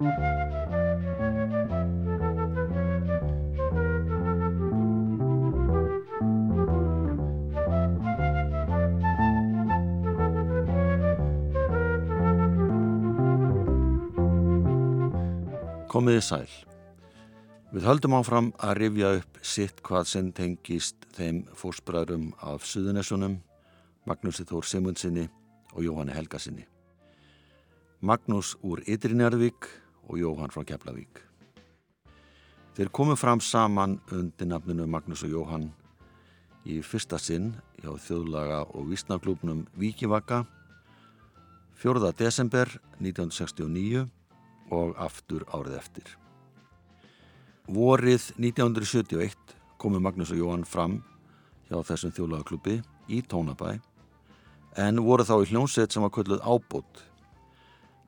Komiði sæl. Við höldum áfram að rifja upp sitt hvað sem tengist þeim fórsbræðrum af Suðunessunum, Magnúsi Þór Simundsinni og Jóhanni Helgasinni. Magnús úr Ytrinjarðvík og Jóhann frá Keflavík. Þeir komu fram saman undir nafninu Magnús og Jóhann í fyrsta sinn hjá þjóðlaga og vísnaklúpnum Víkivaka 4. desember 1969 og aftur árið eftir. Vorið 1971 komu Magnús og Jóhann fram hjá þessum þjóðlagaklubbi í Tónabæ en voru þá í hljómsveit sem var kölluð Ábót.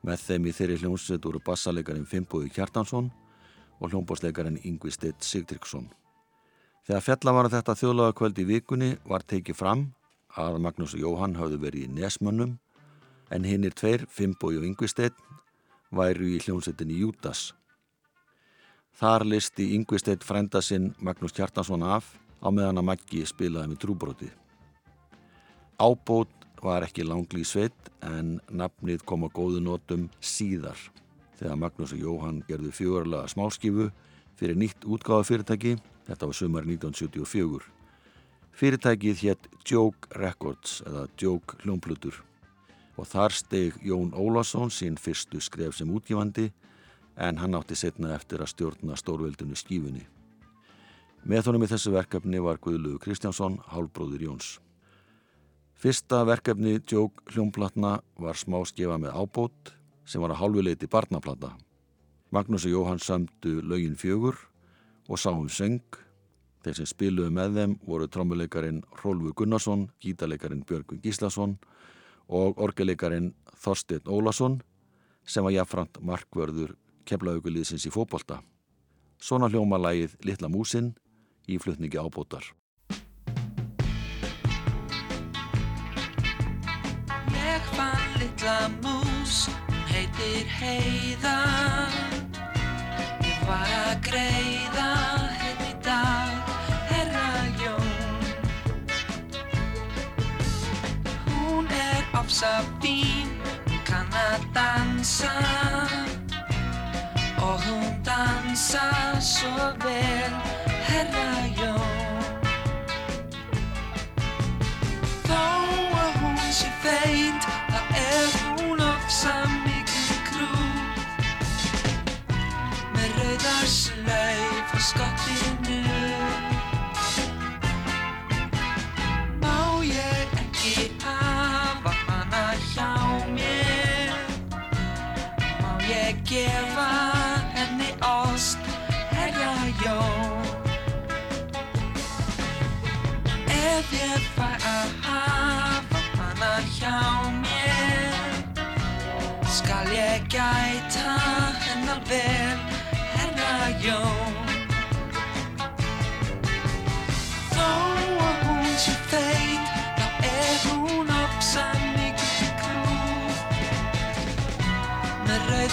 Með þeim í þeirri hljómsveit voru bassalegarinn Fimboði Kjartansson og hljómbóslegarinn Yngvi Steitt Sigtriksson. Þegar fjalla var þetta þjóðlagakvöld í vikunni var tekið fram að Magnús og Jóhann hafðu verið í Nesmönnum en hinn er tveir, Fimboði og Yngvi Steitt væru í hljómsettinni Jútas. Þar listi Yngvisteit frenda sinn Magnús Kjartansson af á meðan að Maggi spilaði með trúbróti. Ábót var ekki langli í sveit en nafnið kom á góðu nótum síðar þegar Magnús og Jóhann gerðu fjörlega smálskifu fyrir nýtt útgáða fyrirtæki, þetta var sumar 1974. Fyrirtækið hétt Joke Records eða Joke hljómplutur og þar steg Jón Ólason sín fyrstu skref sem útgifandi en hann átti setna eftir að stjórna stórveldinu skífunni. Með honum í þessu verkefni var Guðluður Kristjánsson, hálfbróður Jóns. Fyrsta verkefni Jók hljómplatna var smá skefa með ábót sem var að hálfuleiti barnaplata. Magnús og Jóhann samdu lögin fjögur og sáum söng. Þeir sem spiluðu með þeim voru trommuleikarin Rólfu Gunnarsson, gítarleikarin Björgun Gíslason og orgeleikarin Þorstein Ólason sem var jafnframt markvörður kemlaugulíðsins í fókbólta. Svona hljóma lægið Littla músin í flutningi ábótar. Fann litla mús, hún heitir Heiða. Ég var að greiða henni í dag, herra Jón. Hún er ofsa fín, hún kann að dansa. Og hún dansa svo vel, herra Jón Scotland.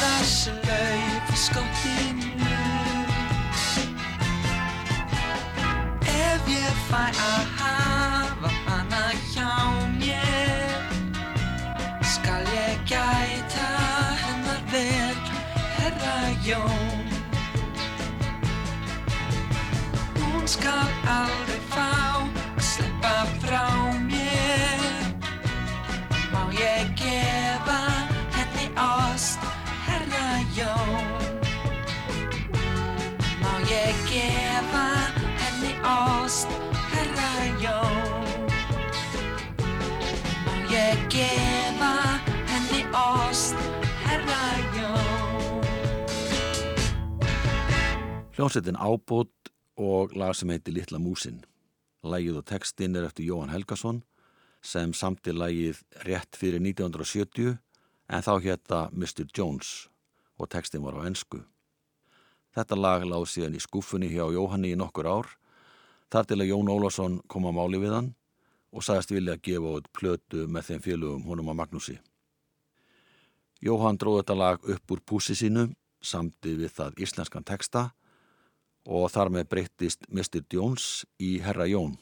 Slauf í skottinu Ef ég fæ að Hljómsveitin Ábót og lag sem heiti Littla músin. Lægið og textin er eftir Jóhann Helgason sem samti lægið rétt fyrir 1970 en þá hétta Mr. Jones og textin var á ennsku. Þetta lag lág síðan í skúfunni hjá Jóhanni í nokkur ár þar til að Jón Ólásson kom á máli við hann og sagðist vilja að gefa út plötu með þeim félögum honum á Magnúsi. Jóhann dróð þetta lag upp úr púsi sínu samdi við það íslenskan teksta og þar með breyttist Mr. Jones í Herra Jón.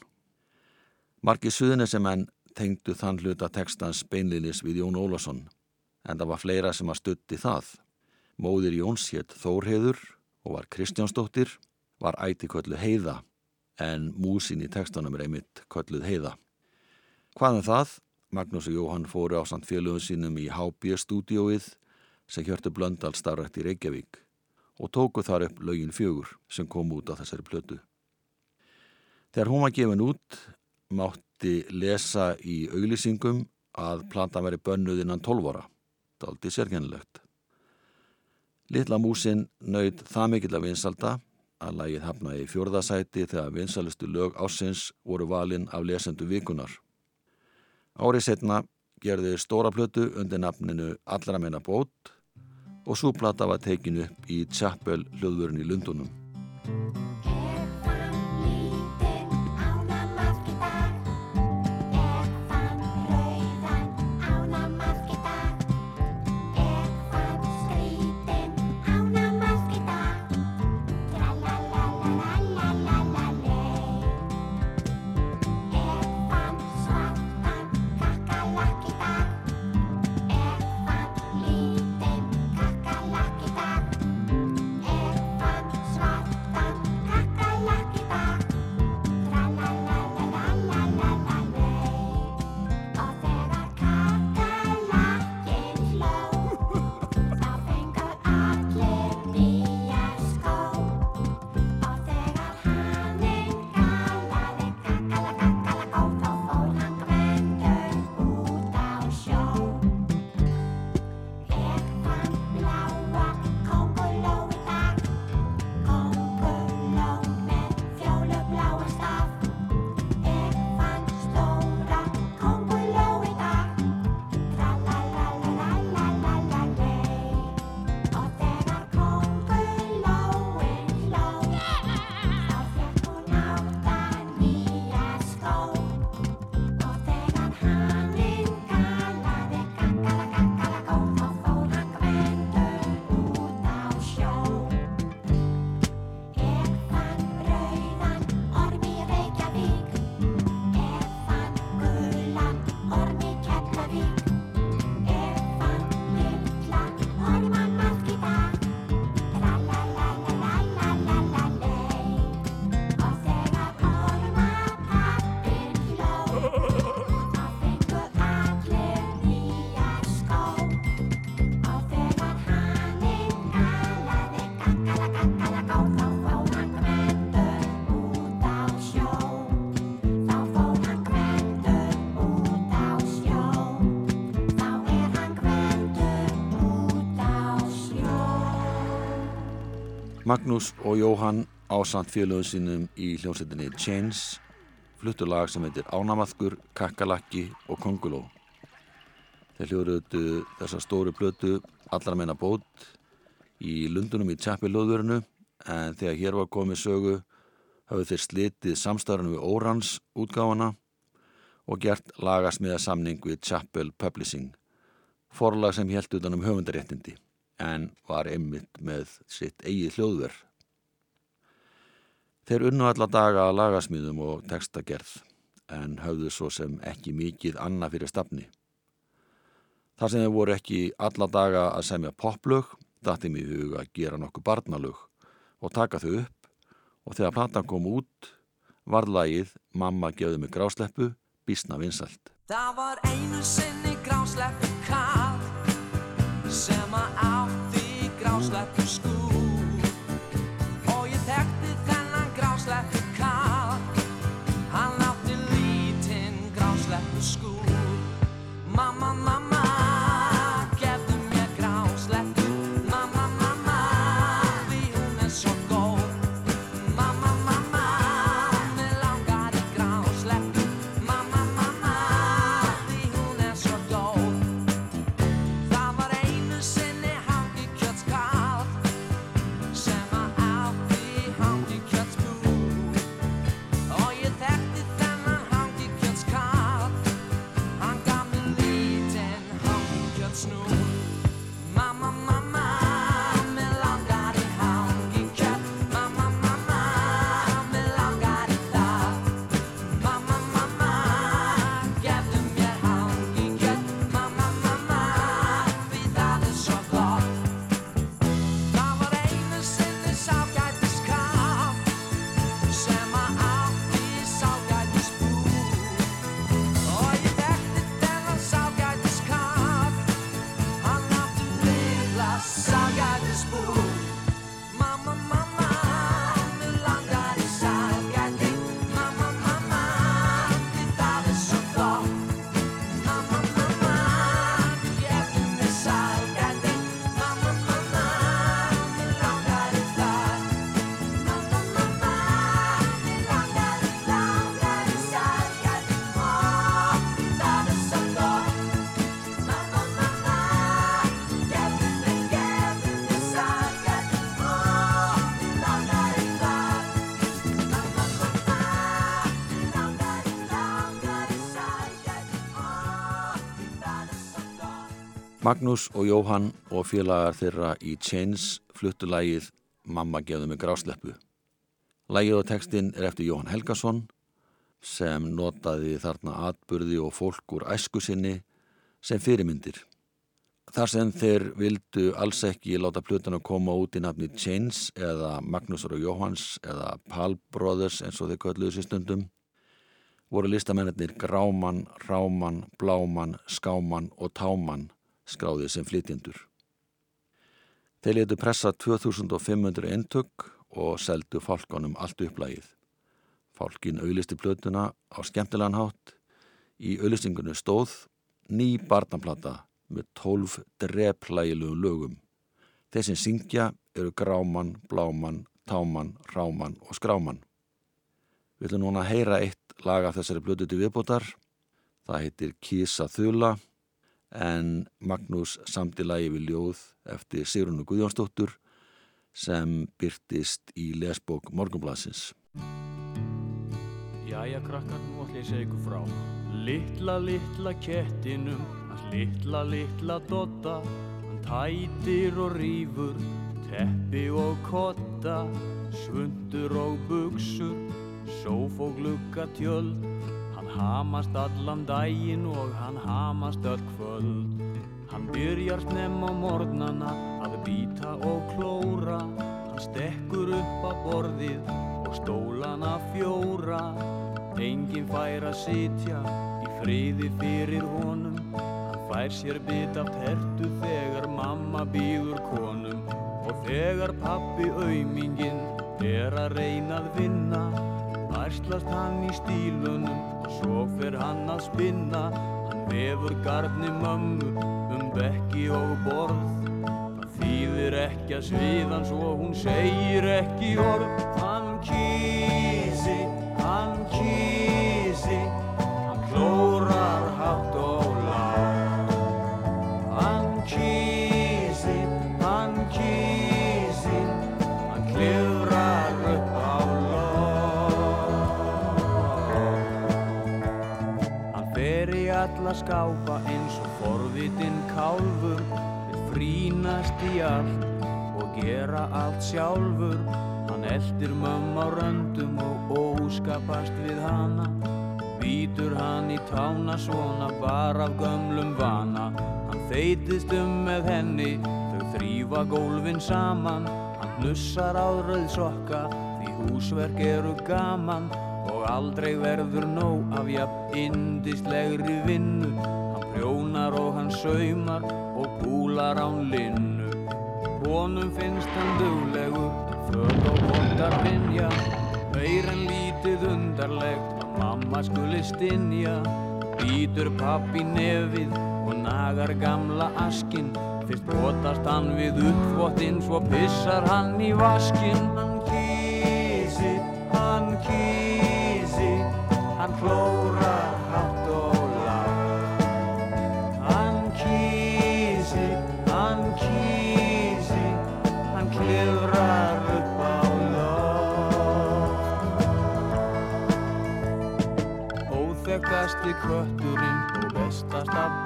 Marki suðunisem en tengdu þann hluta tekstans beinlinis við Jón Ólásson en það var fleira sem að stutti það. Móðir Jóns hétt Þórheður og var Kristjánsdóttir, var æti köllu heiða en músin í tekstanum er einmitt kölluð heiða. Hvaðan um það? Magnús og Jóhann fóru á samt félögum sínum í HB-stúdióið sem hjörtu Blöndal starrætt í Reykjavík og tóku þar upp lögin fjögur sem kom út á þessari plötu. Þegar hún var gefin út mátti lesa í auglýsingum að planta veri bönnuð innan 12 ára. Það er aldrei sérkennilegt. Littla músin nöyð það mikill að vinsalda að lægið hafnaði í fjörðasæti þegar vinsalustu lög ásins voru valinn af lesendu vikunar. Árið setna gerði stóra plötu undir nafninu Allra meina bót og svo plata var tekinu upp í Chapel hljóðvörun í Lundunum. Magnús og Jóhann ásand félögum sínum í hljómsveitinni Chains fluttu lag sem heitir Ánamaðkur, Kakkalakki og Konguló. Þeir hljóruðu þessa stóru blötu allar meina bót í Lundunum í Tjappilóðurinu en þegar hér var komið sögu hafðu þeir slitið samstæðunum við Órans útgáfana og gert lagasmiða samning við Chappell Publishing, forlag sem held utan um höfundaréttindi en var einmitt með sitt eigið hljóðverð. Þeir unnu alla daga að lagasmýðum og textagerð en höfðu svo sem ekki mikið annað fyrir stafni. Þar sem þeir voru ekki alla daga að semja poplög, dætti mér í huga að gera nokkuð barnalög og taka þau upp og þegar platan kom út var lagið Mamma gefði mig grásleppu, bísna vinsalt. Það var einu sinni grásleppu kall sem að átti grásleppu skúr. Og ég tekti þennan grásleppu kall hann átti lítinn grásleppu skúr Magnús og Jóhann og félagar þeirra í Chains fluttu lægið Mamma gefðu mig grásleppu. Lægið og textin er eftir Jóhann Helgason sem notaði þarna atburði og fólk úr æsku sinni sem fyrirmyndir. Þar sem þeir vildu alls ekki láta plötuna koma út í nafni Chains eða Magnúsar og Jóhanns eða Pal Brothers eins og þeir kölluðu sér stundum voru listamennir Gráman, Ráman, Bláman, Skáman og Táman skráðið sem flytjendur. Þeir letu pressa 2500 eintök og seldu fálkanum allt upplægið. Fálkin auðlisti plötuna á skemmtilegan hátt. Í auðlistingunni stóð ný barnaplata með 12 dreplægilugum lögum. Þeir sem syngja eru Gráman, Bláman, Táman, Ráman og Skráman. Við ætlum núna að heyra eitt laga þessari blödu til viðbótar. Það heitir Kísa Þula en Magnús samtilagi við ljóð eftir Sigrunu Guðjónsdóttur sem byrtist í lesbók Morgunblassins. Jæja krakkar, nú ætlum ég að segja ykkur frá Littla, littla kettinum, littla, littla dotta Hann tætir og rýfur, teppi og kotta Svundur og buksur, sóf og glugga tjöld hamast allan daginn og hann hamast öll kvöld. Hann byrjar snemm á mornana að býta og klóra. Hann stekkur upp að borðið og stólana fjóra. Engin fær að sitja í friði fyrir honum. Hann fær sér bit af tertu þegar mamma býður konum. Og þegar pappi auðmingin er að reyna að vinna Ærslast hann í stílunum Svo fer hann að spinna, hann vefur garni mömmu um bekki og borð. Það þýðir ekki að sviðan svo hún segir ekki orð. Kálfur vil frínast í allt og gera allt sjálfur. Hann eldir mömm á röndum og óskapast við hana. Býtur hann í tána svona bara af gömlum vana. Hann þeitist um með henni þau þrýfa gólfin saman. Hann hlussar á rauðsokka því húsverk eru gaman. Og aldrei verður nóg af jafn indislegri vinnu prjónar og hann saumar og púlar án linnu. Honum finnst hann duglegur född og bóttar pinja meir en lítið undarlegt að mamma skuli stinja býtur pappi nefið og nagar gamla askin fyrst bótast hann við uppvottinn svo pissar hann í vaskin hann kísi, hann kísi hann klórar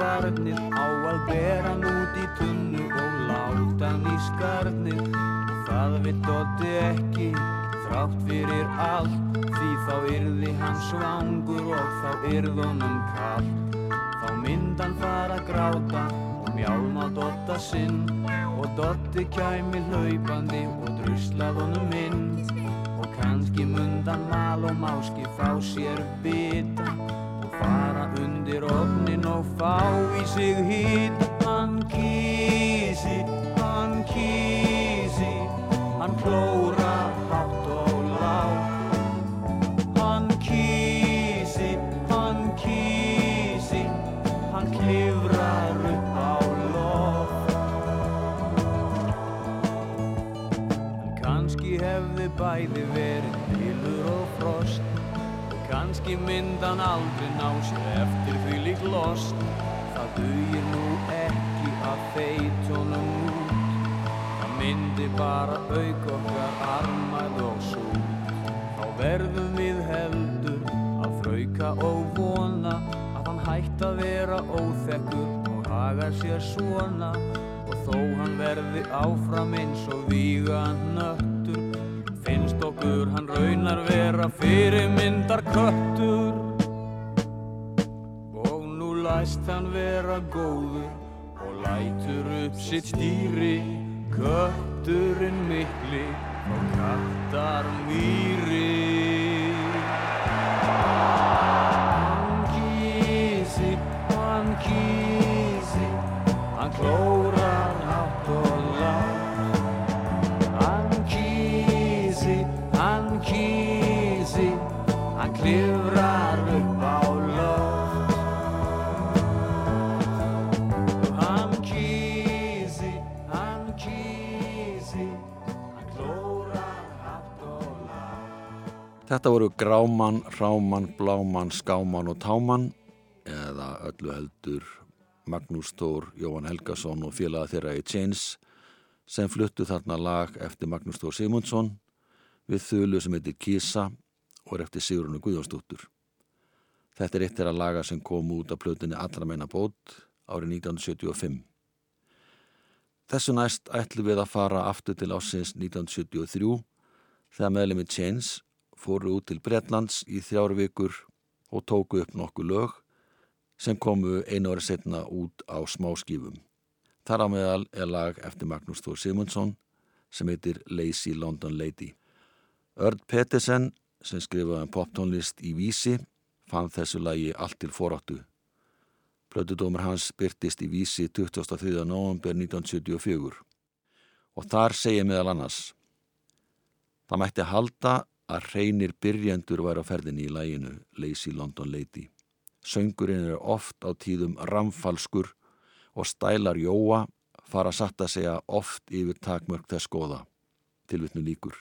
barnið á að bera hann út í tunnu og láta hann í skarnið og það vill Dotti ekki þrátt fyrir allt því þá yrði hann svangur og þá yrðunum kallt þá myndan fara að gráta og mjálma Dotta sinn. Og Dotti kæmi hlaupandi og druslað honum inn. Og kannski mundan mal og máski fá sér bita undir ofnin og fá í sig hýtt. Hann kísi, hann kísi, hann klóra hátt og lág. Hann kísi, hann kísi, hann klifrar upp á loft. En kannski hefði bæði við kannski myndan aldrei ná sér eftir því lík lost. Það dugir nú ekki að feitónum út. Það myndi bara auk okkar armað og sút. Þá verðum við heldur að frauka og vona að hann hætt að vera óþekkur og hagar sér svona. Og þó hann verði áfram eins og víga nöttur okkur hann raunar vera fyrirmyndar köttur og nú læst hann vera góður og lætur upp sitt stýri. Kötturinn mikli og kattar mýri Þetta voru Gráman, Ráman, Bláman, Skáman og Táman eða öllu heldur Magnús Þór, Jóhann Helgason og félaga þeirra í Chains sem fluttu þarna lag eftir Magnús Þór Simundsson við þölu sem heitir Kísa og er eftir Sigurunu Guðjónsdóttur. Þetta er eitt þeirra laga sem kom út af plötunni Allra meina bót árið 1975. Þessu næst ætlum við að fara aftur til ásins 1973 þegar meðlemi Chains fóru út til Bretlands í þrjáru vikur og tóku upp nokkuð lög sem komu einu ári setna út á smáskífum. Þar á meðal er lag eftir Magnús Þór Simundsson sem heitir Lazy London Lady. Örd Pettersen sem skrifaði um poptónlist í Vísi fann þessu lagi allt til foráttu. Plötudómur hans byrtist í Vísi 23. november 1974 og þar segir meðal annars Það mætti halda að reynir byrjendur væri á ferðinni í læginu Lazy London Lady. Söngurinn er oft á tíðum ramfalskur og stælar jóa fara satt að segja oft yfir takmörk þess goða. Tilvittnu líkur.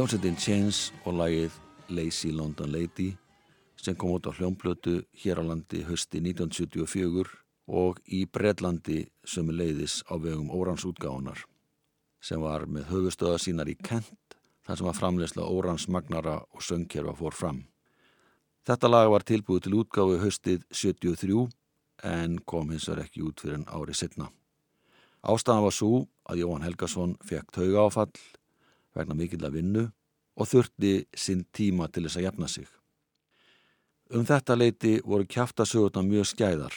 Hljómsveitin Chains og lagið Lazy London Lady sem kom út á hljómblötu hér á landi hösti 1974 og í Bredlandi sömu leiðis á vegum Órans útgáðunar sem var með höfustöða sínar í Kent þar sem að framleysla Órans magnara og söngkerfa fór fram. Þetta lag var tilbúið til útgáðu höstið 73 en kom hins vegar ekki út fyrir en ári setna. Ástæðan var svo að Jóhann Helgason fekk tauga áfall vegna mikill að vinnu og þurfti sinn tíma til þess að jafna sig. Um þetta leiti voru kjaftasögurna mjög skæðar.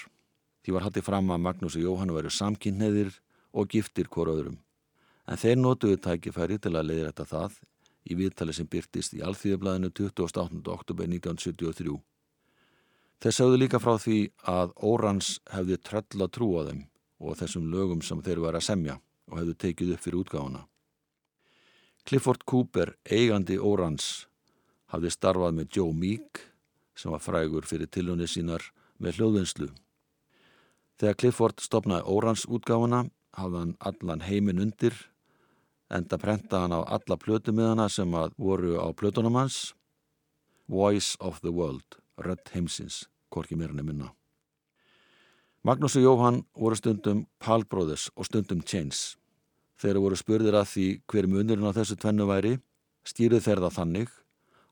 Því var haldið fram að Magnús og Jóhann veru samkynneðir og giftir hvora öðrum. En þeir notuðu tækifæri til að leiðir þetta það í viðtali sem byrtist í Alþýðablaðinu 28. oktober 1973. Þeir sagðu líka frá því að Órans hefði tröll að trúa þeim og þessum lögum sem þeir var að semja og hefðu tekið upp fyrir útgáfuna. Clifford Cooper, eigandi Órans, hafði starfað með Joe Meek sem var frægur fyrir tilunni sínar með hljóðvinnslu. Þegar Clifford stopnaði Órans útgáfuna hafði hann allan heiminn undir enda prentaði hann á alla plötumiðana sem voru á plötunum hans Voice of the World, Rödd heimsins, hvorki mér henni minna. Magnús og Jóhann voru stundum Brothers og stundum Chains. Þeir voru spurðir að því hver munurinn á þessu tvennu væri, stýrið þeir það þannig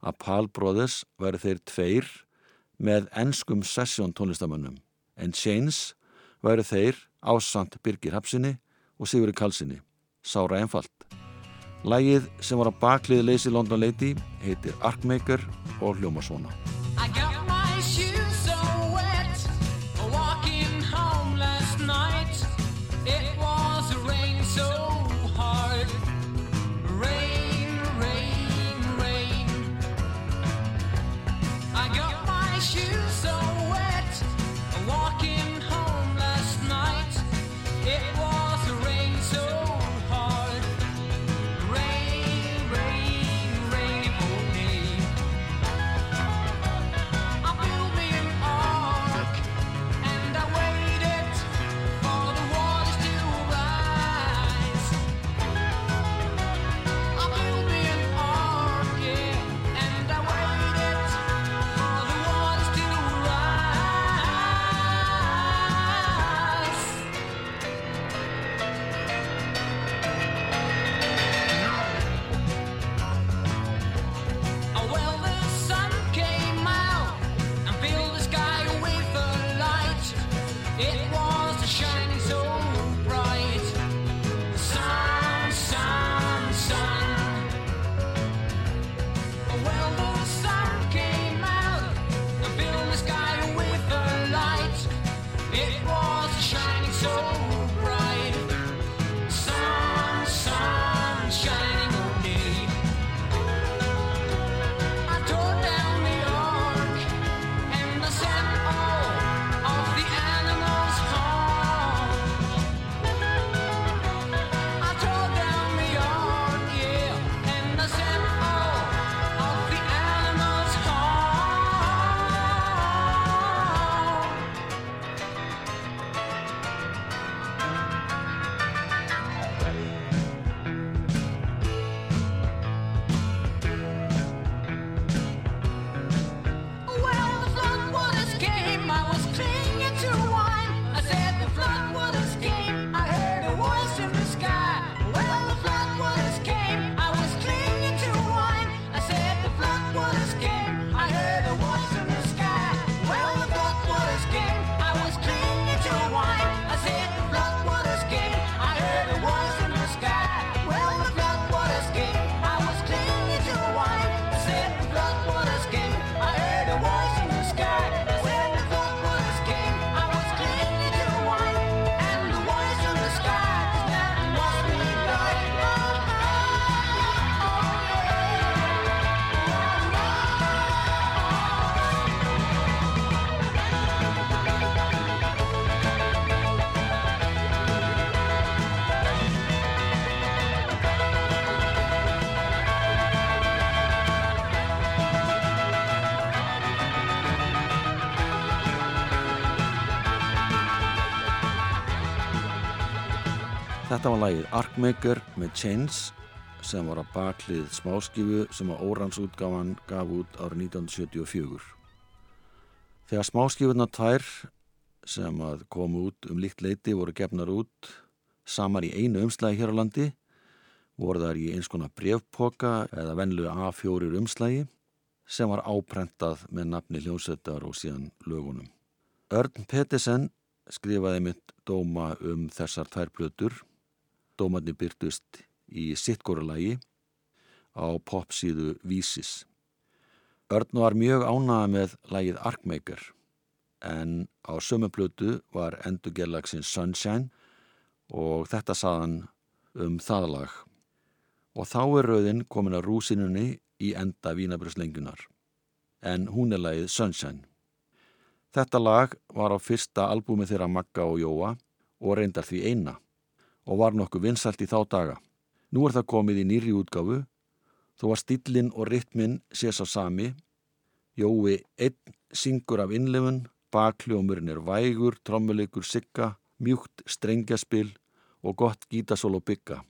að Pál Brothers væri þeir tveir með enskum sessjón tónlistamönnum en Chains væri þeir ásand Birgir Hapsinni og Sigurði Kalsinni, sára einfalt. Lægið sem var á baklið Lazy London Lady heitir Arkmaker og hljóma svona. Þetta var lagið Arkmaker með Chains sem var að baklið smáskifu sem að óransútgáfan gaf út árið 1974. Þegar smáskifurna tvær sem að komu út um líkt leiti voru gefnar út samar í einu umslægi hér á landi voru þar í eins konar brevpoka eða venlu A4 umslægi sem var áprentað með nafni hljómsveitar og síðan lögunum. Örn Pettersen skrifaði mitt dóma um þessar tvær Dómarni byrtust í sittgóralagi á popsíðu Vísis. Örn var mjög ánaða með lagið Arkmaker en á sömuplötu var endurgerlagsins Sunshine og þetta saðan um það lag. Og þá er rauðin komin að rúsinunni í enda Vínabröðslengunar en hún er lagið Sunshine. Þetta lag var á fyrsta albúmi þeirra Magga og Jóa og reyndar því eina og var nokkuð vinsalt í þá daga. Nú er það komið í nýri útgáfu þó að stílinn og rytminn sé sá sami. Jói einn syngur af innlefun, bakljómurinn er vægur, trommuleikur sigga, mjúkt strengjaspil og gott gítasól og bygga.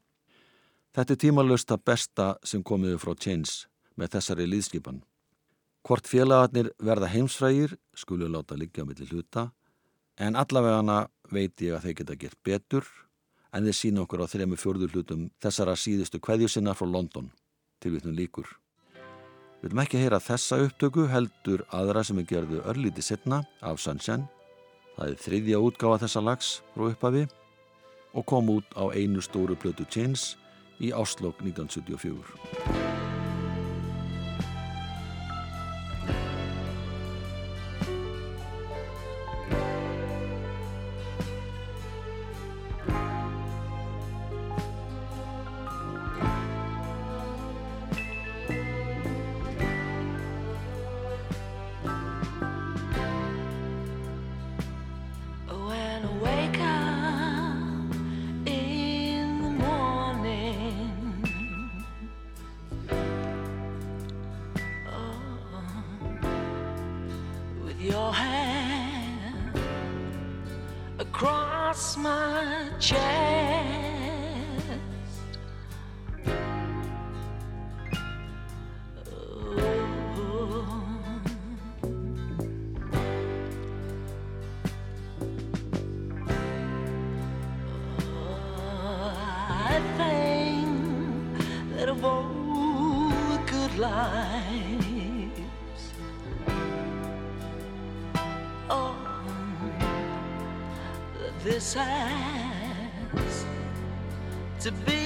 Þetta er tímalöst að besta sem komiðu frá Chains með þessari líðskipan. Hvort félagarnir verða heimsfrægir skulu láta liggja millir hluta en allavegana veit ég að þeir geta gert betur en þeir sína okkur á þremu fjörður hlutum þessara síðustu kveðjusinna frá London til vitnum líkur. Við viljum ekki heyra þessa upptöku heldur aðra sem er gerðu örlíti setna af Sunshine. Það er þriðja útgáfa þessa lags frá upphafi og kom út á einu stóru plötu Chains í áslokk 1974. to be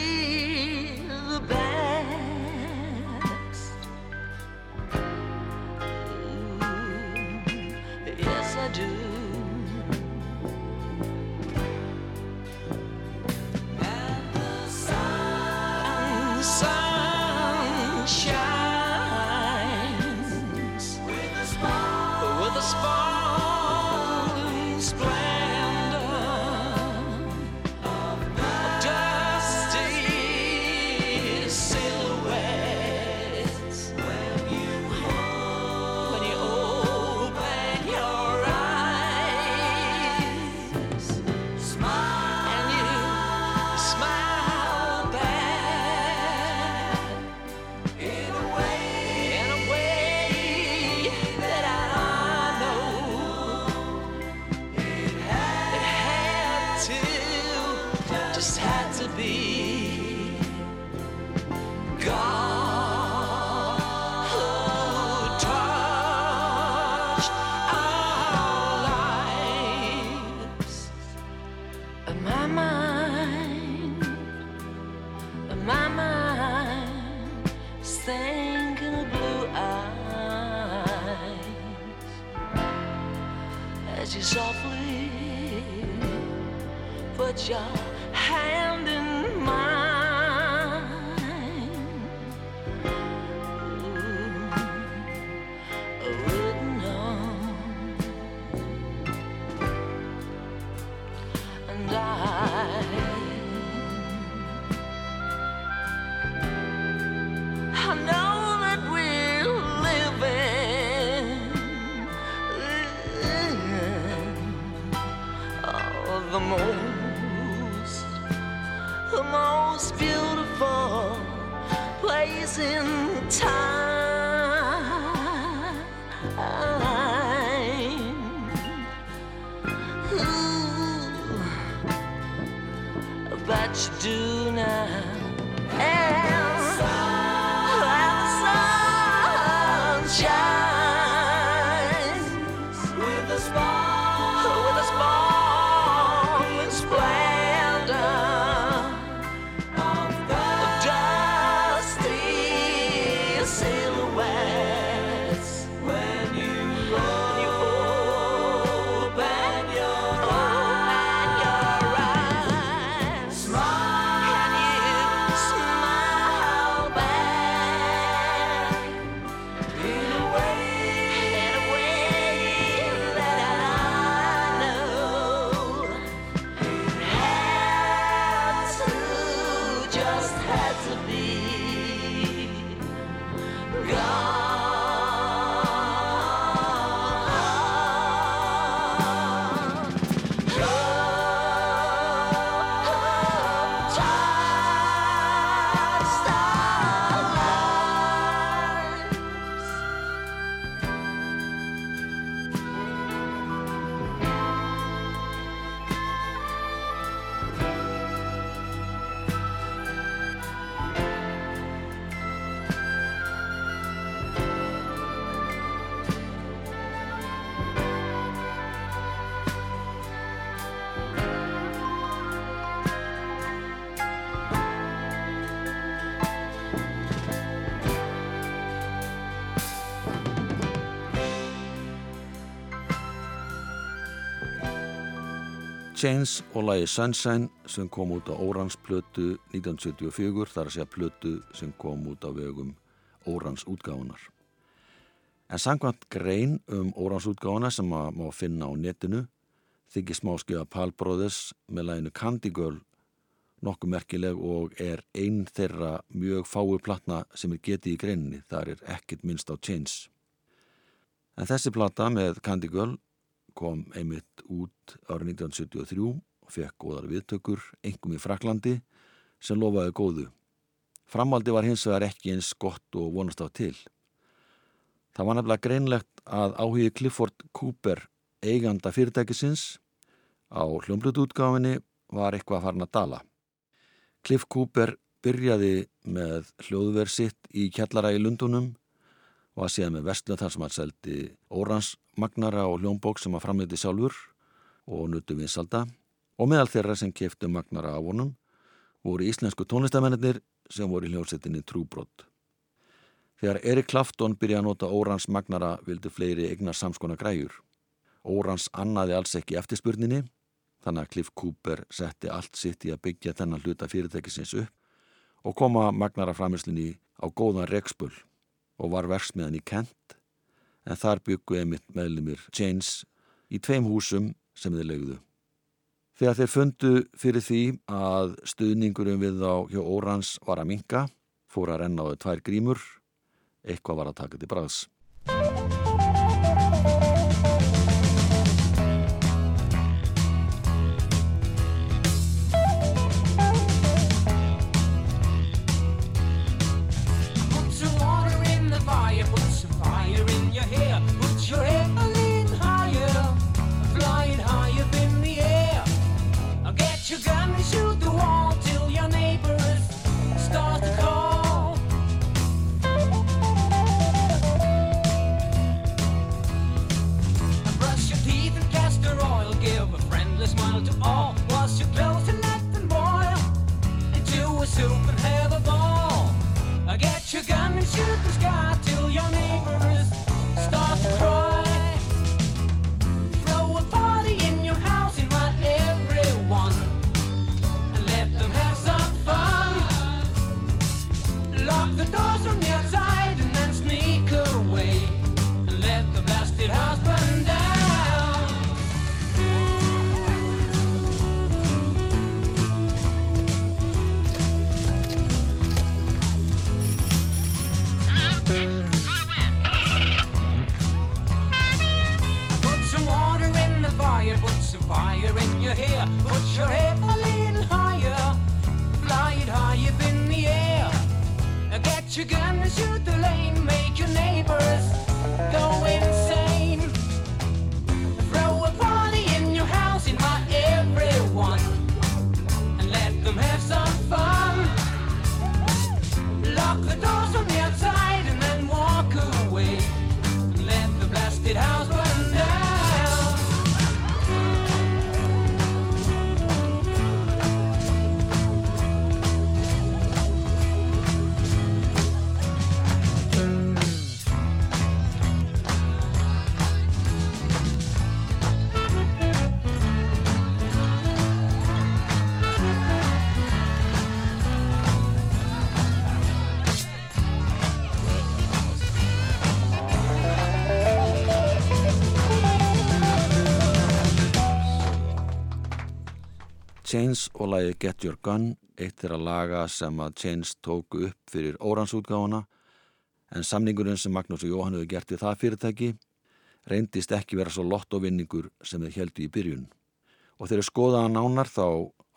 Chains og lagi Sunshine sem kom út á Órans plötu 1974 þar að segja plötu sem kom út á vegum Órans útgáfunar. En sangvæmt grein um Órans útgáfuna sem að má finna á netinu þykir smáskjöða Pal Brothers með laginu Candy Girl nokkuð merkileg og er einn þeirra mjög fáu platna sem er getið í greininni, þar er ekkert minnst á Chains. En þessi plata með Candy Girl kom einmitt út árið 1973 og fekk góðar viðtökur, engum í Fraklandi, sem lofaði góðu. Framaldi var hins vegar ekki eins gott og vonast á til. Það var nefnilega greinlegt að áhugi Clifford Cooper, eiganda fyrirtækisins, á hljómblutútgáfinni var eitthvað að farna að dala. Cliff Cooper byrjaði með hljóðverð sitt í kjallara í Lundunum að síðan með vestlun þar sem hann seldi órans magnara og hljómbók sem hann framleiti sjálfur og nutu vinsalda og meðal þeirra sem keftu magnara af honum voru íslensku tónlistamennir sem voru í hljómsettinni Trúbrott. Þegar Erik Klafton byrjaði að nota órans magnara vildu fleiri eignar samskona græjur. Órans annaði alls ekki eftirspurninni þannig að Cliff Cooper setti allt sitt í að byggja þennan hluta fyrirtækisins upp og koma magnara framislinni á góðan rekspull og var verksmiðan í Kent en þar byggu einmitt meðlumir Chains í tveim húsum sem þeir legðu. Þegar þeir fundu fyrir því að stuðningurum við á hjá Órans var að minka, fór að renna á þau tvær grímur, eitthvað var að taka til bræðs. Shoot the sky till your neighbors gun and shoot the lane. Make your neighbors Chains og lagi Get Your Gun, eitt þeirra laga sem að Chains tóku upp fyrir óransútgáfuna, en samningurinn sem Magnús og Jóhann hefur gert við það fyrirtæki reyndist ekki vera svo lott og vinningur sem þeir heldu í byrjun. Og þegar skoðaða nánar þá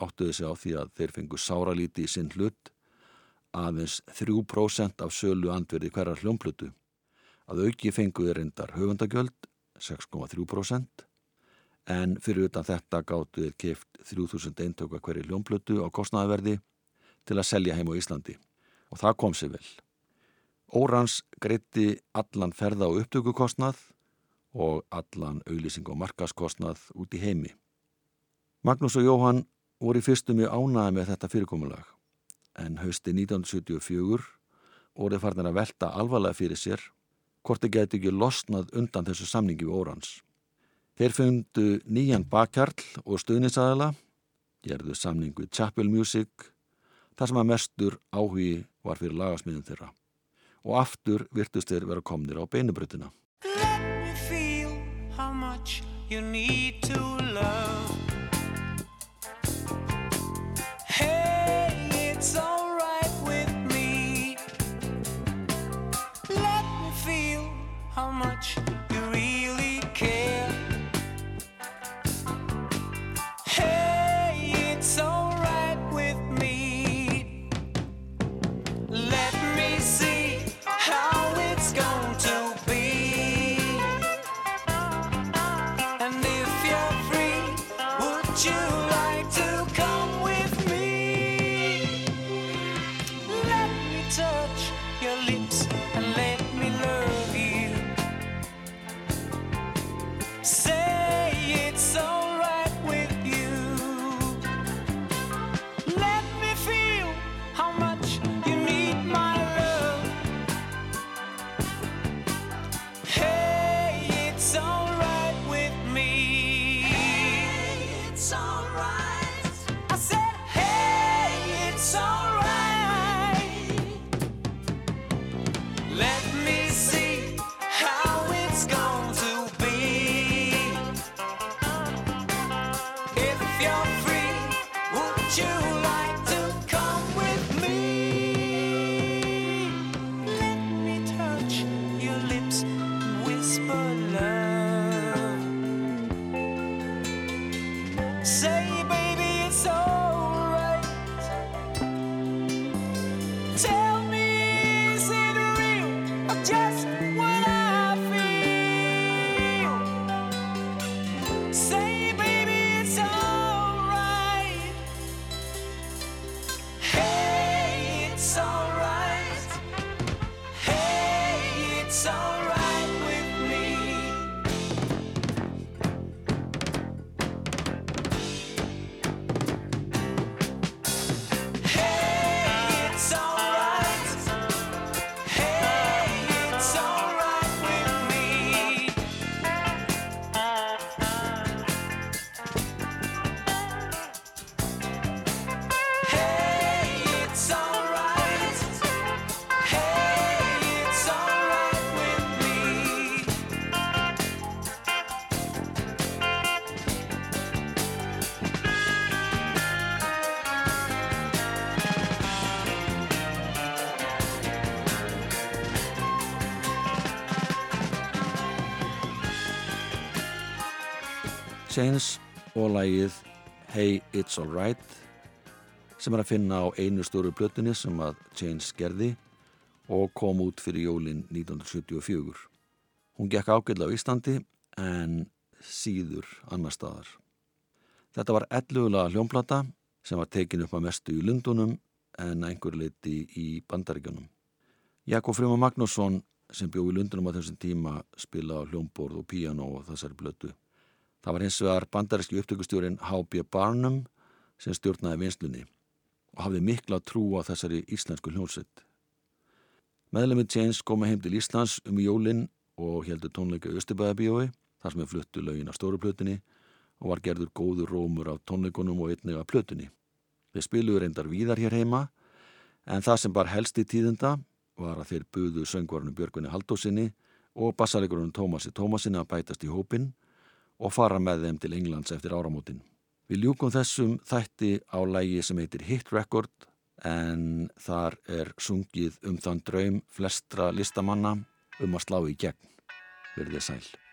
áttuðu sig á því að þeir fengu sáralíti í sinn hlut, aðeins 3% af sölu andverði hverjar hljómplutu. Að auki fenguði reyndar höfundagjöld, 6,3%, en fyrir utan þetta gáttu þeir keift 3000 eintöku hverju hljómblötu á kostnaðaverði til að selja heim á Íslandi og það kom sér vel. Órans greitti allan ferða og upptökukostnað og allan auðlýsing og markaskostnað út í heimi. Magnús og Jóhann voru í fyrstu mjög ánæði með þetta fyrirkomulag en hausti 1974 voru farnir að velta alvarlega fyrir sér hvort þeir geti ekki losnað undan þessu samningi við Órans. Þeir fundu nýjan bakkjarl og stuðnisaðala, gerðu samningu Chapel Music, þar sem að mestur áhugi var fyrir lagasmiðum þeirra. Og aftur virtust þeir vera komnir á beinubröðina. Let me feel how much you need to love. You Chains og lagið Hey It's Alright sem er að finna á einu stóru plötunni sem að Chains gerði og kom út fyrir jólin 1974. Hún gekk ágætlega á Íslandi en síður annar staðar. Þetta var ellugulega hljómplata sem var tekin upp að mestu í Lundunum en einhver leiti í bandaríkjunum. Jakob Frima Magnússon sem bjó í Lundunum á þessum tíma spila hljómborð og píano og þessari blötu. Það var hins vegar bandaríski upptökustjórin H.B. Barnum sem stjórnaði vinslunni og hafði mikla trú á þessari íslensku hljómsett. Meðlemið James komi heim til Íslands um jólinn og heldur tónleika Östubæðabíói þar sem er fluttu lögin á stóruplötunni og var gerður góður rómur af tónleikunum og einnig af plötunni. Þeir spiluður reyndar víðar hér heima en það sem bar helst í tíðenda var að þeir buðu söngvarnu Björgunni Haldósinni og bassalegrunum Tómasi Tómasinni að bætast í hópin og fara með þeim til Englands eftir áramótin. Við ljúkum þessum þætti á lægi sem heitir Hit Record en þar er sungið um þann draum flestra listamanna um að slá í gegn. Verðið sæl.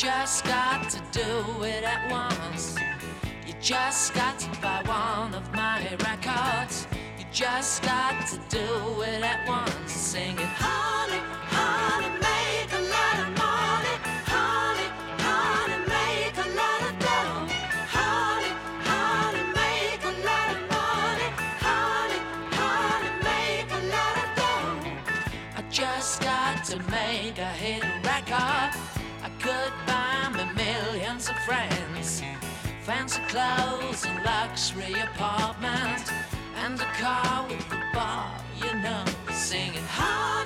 Just got to do it at once. You just got to buy one of my records. You just got to do it at once. Sing it, honey, honey, make a lot of money. Honey, honey, make a lot of dough. Honey, honey, make a lot of money. Honey, honey, make a lot of dough. I just got to make a hit clothes and luxury apartment, and a car with a bar, you know, singing, honey,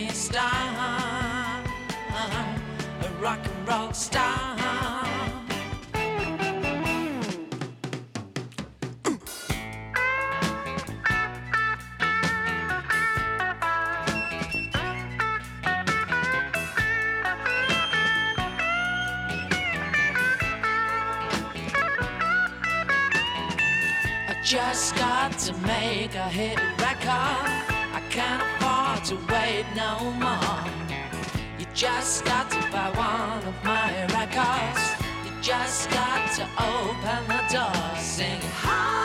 me star. A rock and roll star. I just got to make a hit record. I can't to wait no more. You just got to buy one of my records. You just got to open the door. Sing, honey,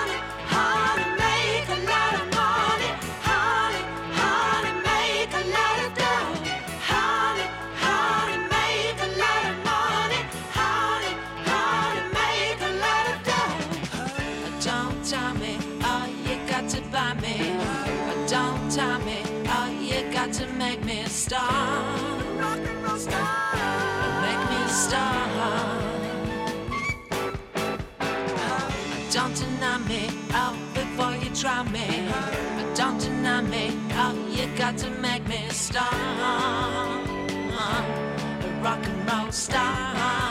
got to make me a star. A rock and roll star.